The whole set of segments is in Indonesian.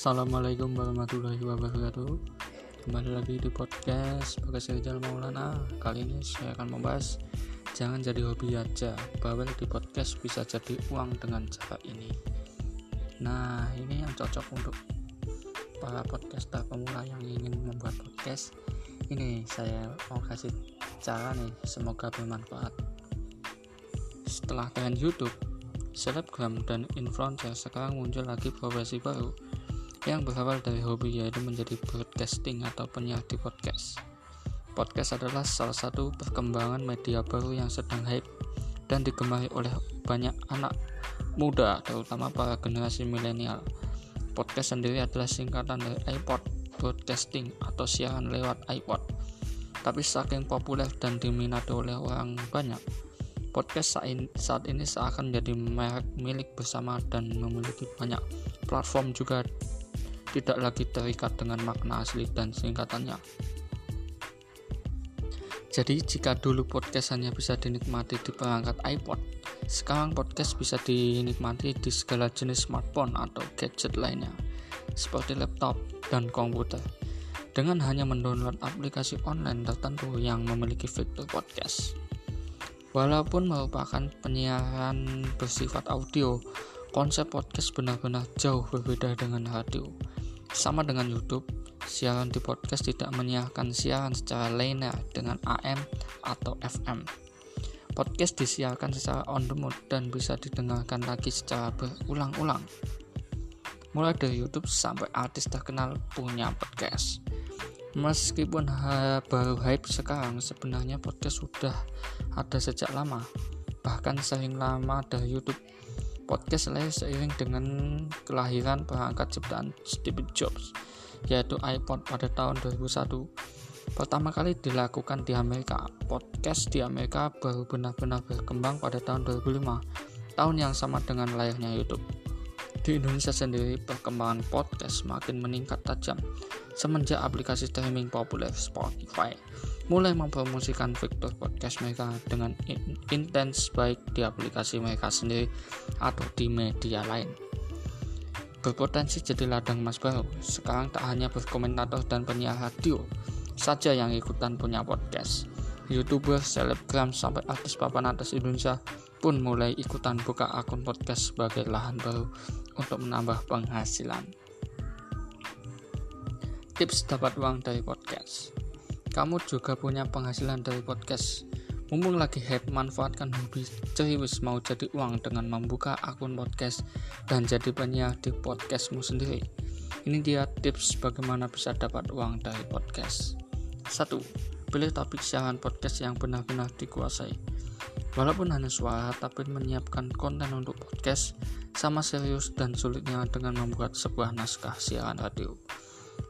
Assalamualaikum warahmatullahi wabarakatuh. Kembali lagi di podcast Bagas Rizal Maulana. Kali ini saya akan membahas Jangan jadi hobi aja. Bahwa di podcast bisa jadi uang dengan cara ini. Nah ini yang cocok untuk Para podcaster pemula yang ingin membuat podcast. Ini saya mau kasih cara nih Semoga bermanfaat. Setelah tren Youtube Selebgram dan influencer sekarang muncul lagi profesi baru yang berawal dari hobi yaitu menjadi broadcasting atau penyiar di podcast. Podcast adalah salah satu perkembangan media baru yang sedang hype dan digemari oleh banyak anak muda, terutama para generasi milenial. Podcast sendiri adalah singkatan dari iPod broadcasting atau siaran lewat iPod. Tapi saking populer dan diminati oleh orang banyak, podcast saat ini seakan menjadi merek milik bersama dan memiliki banyak platform juga tidak lagi terikat dengan makna asli dan singkatannya. Jadi jika dulu podcast hanya bisa dinikmati di perangkat iPod, sekarang podcast bisa dinikmati di segala jenis smartphone atau gadget lainnya, seperti laptop dan komputer, dengan hanya mendownload aplikasi online tertentu yang memiliki fitur podcast. Walaupun merupakan penyiaran bersifat audio, konsep podcast benar-benar jauh berbeda dengan radio. Sama dengan YouTube, siaran di podcast tidak menyiarkan siaran secara linear dengan AM atau FM. Podcast disiarkan secara on demand dan bisa didengarkan lagi secara berulang-ulang. Mulai dari YouTube sampai artis terkenal punya podcast. Meskipun baru hype sekarang, sebenarnya podcast sudah ada sejak lama. Bahkan sering lama dari YouTube podcast lahir seiring dengan kelahiran perangkat ciptaan Steve Jobs, yaitu iPod pada tahun 2001. Pertama kali dilakukan di Amerika, podcast di Amerika baru benar-benar berkembang pada tahun 2005, tahun yang sama dengan lahirnya YouTube. Di Indonesia sendiri, perkembangan podcast semakin meningkat tajam semenjak aplikasi streaming populer Spotify mulai mempromosikan fitur podcast mereka dengan intens baik di aplikasi mereka sendiri atau di media lain. Berpotensi jadi ladang emas baru, sekarang tak hanya berkomentator dan penyiar radio saja yang ikutan punya podcast. Youtuber, selebgram, sampai artis papan atas Indonesia pun mulai ikutan buka akun podcast sebagai lahan baru untuk menambah penghasilan. Tips dapat uang dari podcast kamu juga punya penghasilan dari podcast. Mumpung lagi hype, manfaatkan hobi ceriwis mau jadi uang dengan membuka akun podcast dan jadi penyiar di podcastmu sendiri. Ini dia tips bagaimana bisa dapat uang dari podcast. 1. Pilih topik siaran podcast yang benar-benar dikuasai. Walaupun hanya suara, tapi menyiapkan konten untuk podcast sama serius dan sulitnya dengan membuat sebuah naskah siaran radio.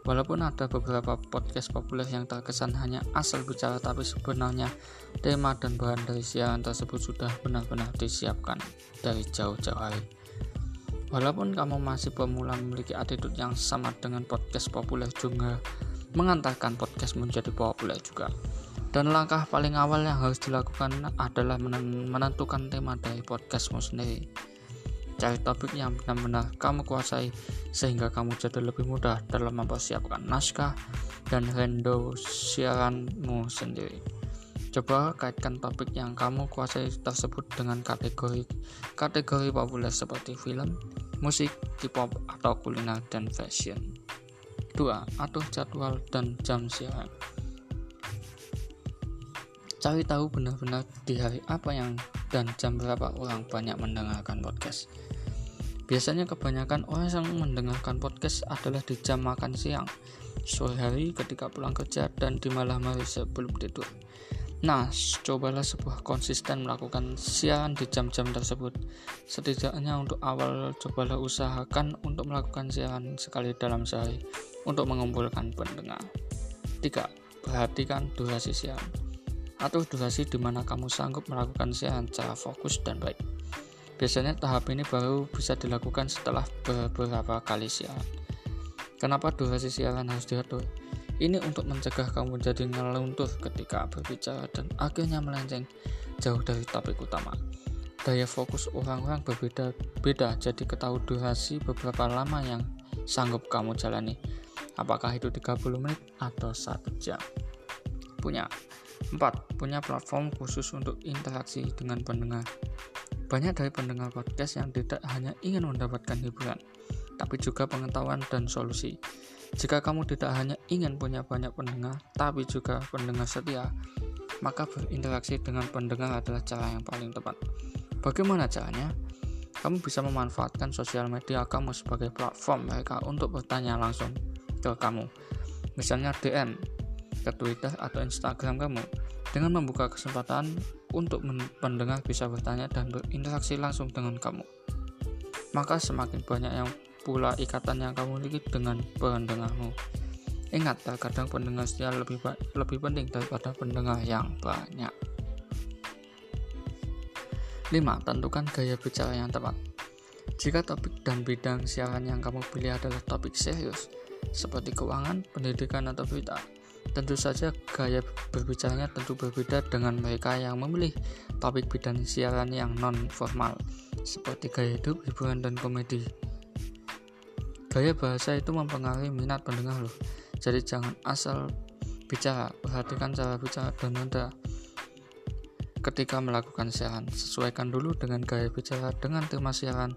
Walaupun ada beberapa podcast populer yang terkesan hanya asal bicara tapi sebenarnya tema dan bahan dari siaran tersebut sudah benar-benar disiapkan dari jauh-jauh hari. Walaupun kamu masih pemula memiliki attitude yang sama dengan podcast populer juga mengantarkan podcast menjadi populer juga. Dan langkah paling awal yang harus dilakukan adalah menentukan tema dari podcastmu sendiri Cari topik yang benar-benar kamu kuasai sehingga kamu jadi lebih mudah dalam mempersiapkan naskah dan rendo siaranmu sendiri. Coba kaitkan topik yang kamu kuasai tersebut dengan kategori kategori populer seperti film, musik, K-pop atau kuliner dan fashion. 2. Atur jadwal dan jam siaran. Cari tahu benar-benar di hari apa yang dan jam berapa orang banyak mendengarkan podcast. Biasanya kebanyakan orang yang mendengarkan podcast adalah di jam makan siang, sore hari ketika pulang kerja, dan di malam hari sebelum tidur. Nah, cobalah sebuah konsisten melakukan siaran di jam-jam tersebut. Setidaknya untuk awal, cobalah usahakan untuk melakukan siaran sekali dalam sehari untuk mengumpulkan pendengar. 3. Perhatikan durasi siaran. Atur durasi di mana kamu sanggup melakukan siaran secara fokus dan baik. Biasanya tahap ini baru bisa dilakukan setelah beberapa kali siaran. Kenapa durasi siaran harus diatur? Ini untuk mencegah kamu jadi ngeluntur ketika berbicara dan akhirnya melenceng jauh dari topik utama. Daya fokus orang-orang berbeda-beda, jadi ketahui durasi beberapa lama yang sanggup kamu jalani. Apakah itu 30 menit atau 1 jam? Punya 4. Punya platform khusus untuk interaksi dengan pendengar. Banyak dari pendengar podcast yang tidak hanya ingin mendapatkan hiburan, tapi juga pengetahuan dan solusi. Jika kamu tidak hanya ingin punya banyak pendengar, tapi juga pendengar setia, maka berinteraksi dengan pendengar adalah cara yang paling tepat. Bagaimana caranya? Kamu bisa memanfaatkan sosial media kamu sebagai platform mereka untuk bertanya langsung ke kamu. Misalnya DM ke Twitter atau Instagram kamu dengan membuka kesempatan untuk pendengar bisa bertanya dan berinteraksi langsung dengan kamu. Maka semakin banyak yang pula ikatan yang kamu miliki dengan pendengarmu. Ingat, terkadang pendengar setia lebih lebih penting daripada pendengar yang banyak. 5. Tentukan gaya bicara yang tepat. Jika topik dan bidang siaran yang kamu pilih adalah topik serius, seperti keuangan, pendidikan, atau berita, tentu saja gaya berbicaranya tentu berbeda dengan mereka yang memilih topik bidang siaran yang non-formal, seperti gaya hidup, hiburan, dan komedi. Gaya bahasa itu mempengaruhi minat pendengar loh, jadi jangan asal bicara, perhatikan cara bicara dan nada ketika melakukan siaran. Sesuaikan dulu dengan gaya bicara dengan tema siaran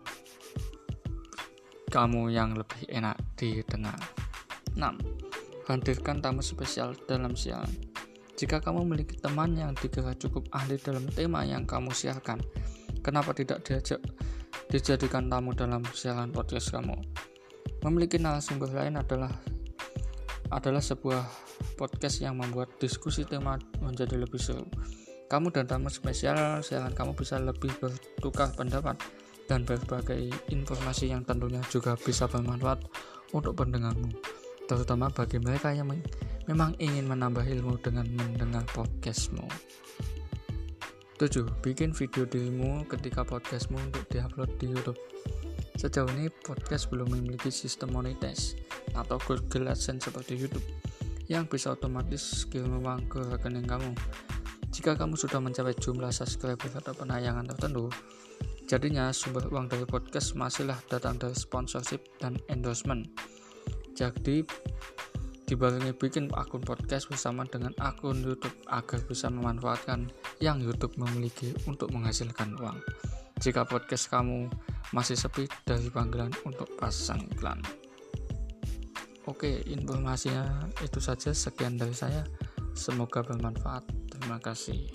kamu yang lebih enak didengar. 6. Hadirkan tamu spesial dalam siaran. Jika kamu memiliki teman yang dikira cukup ahli dalam tema yang kamu siarkan, kenapa tidak diajak dijadikan tamu dalam siaran podcast kamu? Memiliki narasumber lain adalah adalah sebuah podcast yang membuat diskusi tema menjadi lebih seru. Kamu dan tamu spesial siaran kamu bisa lebih bertukar pendapat dan berbagai informasi yang tentunya juga bisa bermanfaat untuk pendengarmu, terutama bagi mereka yang memang ingin menambah ilmu dengan mendengar podcastmu. 7. Bikin video dirimu ketika podcastmu untuk diupload di YouTube. Sejauh ini podcast belum memiliki sistem monetize atau Google AdSense seperti YouTube yang bisa otomatis kirim uang ke rekening kamu jika kamu sudah mencapai jumlah subscriber atau penayangan tertentu, jadinya sumber uang dari podcast masihlah datang dari sponsorship dan endorsement. Jadi, dibarengi bikin akun podcast bersama dengan akun YouTube agar bisa memanfaatkan yang YouTube memiliki untuk menghasilkan uang. Jika podcast kamu masih sepi dari panggilan untuk pasang iklan. Oke, informasinya itu saja. Sekian dari saya. Semoga bermanfaat. Terima kasih.